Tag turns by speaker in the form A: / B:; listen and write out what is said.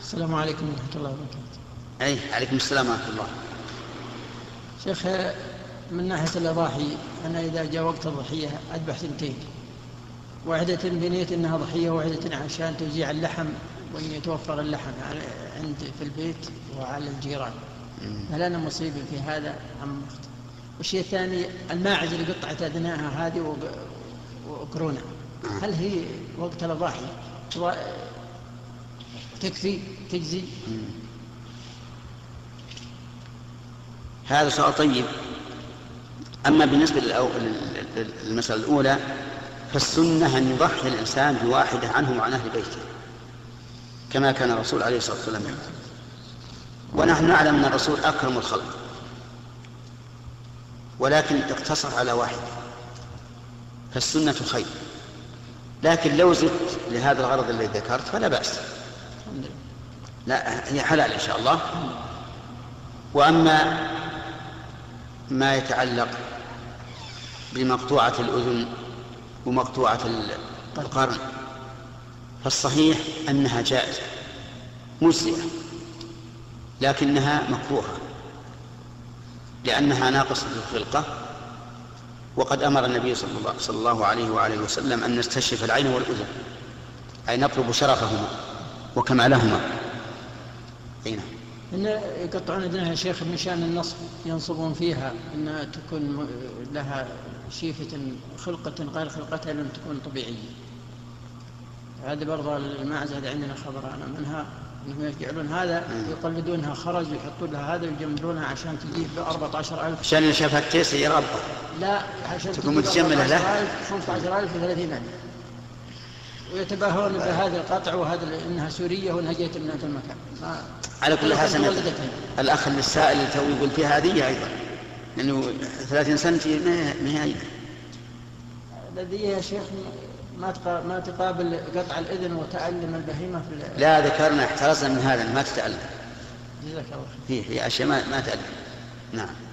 A: السلام عليكم ورحمة الله وبركاته.
B: أي عليكم السلام ورحمة الله.
A: شيخ من ناحية الأضاحي أنا إذا جاء وقت الضحية أذبح ثنتين. واحدة بنية أنها ضحية وواحدة عشان توزيع اللحم وأن يتوفر اللحم عند في البيت وعلى الجيران. هل أنا مصيب في هذا أم والشيء الثاني الماعز اللي قطعت أذناها هذه وقرونها هل هي وقت الأضاحي؟ تكفي تجزي.
B: هذا سؤال طيب. أما بالنسبة للمسألة الأولى فالسنة أن يضحي الإنسان بواحدة عنه وعن أهل بيته كما كان الرسول عليه الصلاة والسلام ونحن نعلم أن الرسول أكرم الخلق ولكن اقتصر على واحدة فالسنة خير. لكن لو زدت لهذا الغرض الذي ذكرت فلا بأس. لا هي حلال إن شاء الله. وأما ما يتعلق بمقطوعة الأذن ومقطوعة القرن فالصحيح أنها جائزة مجزئة لكنها مكروهة لأنها ناقصة الخلقة. وقد أمر النبي صلى الله, صلى الله عليه وآله وسلم أن نستشرف العين والأذن أي نطلب شرفهما. وكمالهما أي نعم.
A: إن يقطعون أذنها يا شيخ من شأن النصب ينصبون فيها. أن تكون لها شيفة خلقة غير خلقتها لم تكون طبيعية. هذه برضه الماعز هذه عندنا خبر أنا منها إنهم يجعلون هذا يقلدونها خرج ويحطون لها هذا ويجملونها عشان تجيب ب 14000
B: عشان اللي شافها التيس يربى
A: لا عشان
B: تكون متجملة له
A: 15000 و 30000 ويتباهون بهذا القطع وهذا إنها سورية وإنها جيت من هذا المكان.
B: على كل حال سمعت الأخ السائل اللي تو يقول فيها هذه أيضا. لأنه 30 سنة ما هي أيضا.
A: الذي يا شيخ ما ما تقابل قطع الإذن وتعلم البهيمة في
B: لا ذكرنا احترزنا من هذا ما تتعلم
A: جزاك الله
B: خير. هي أشياء ما, ما تألم. نعم.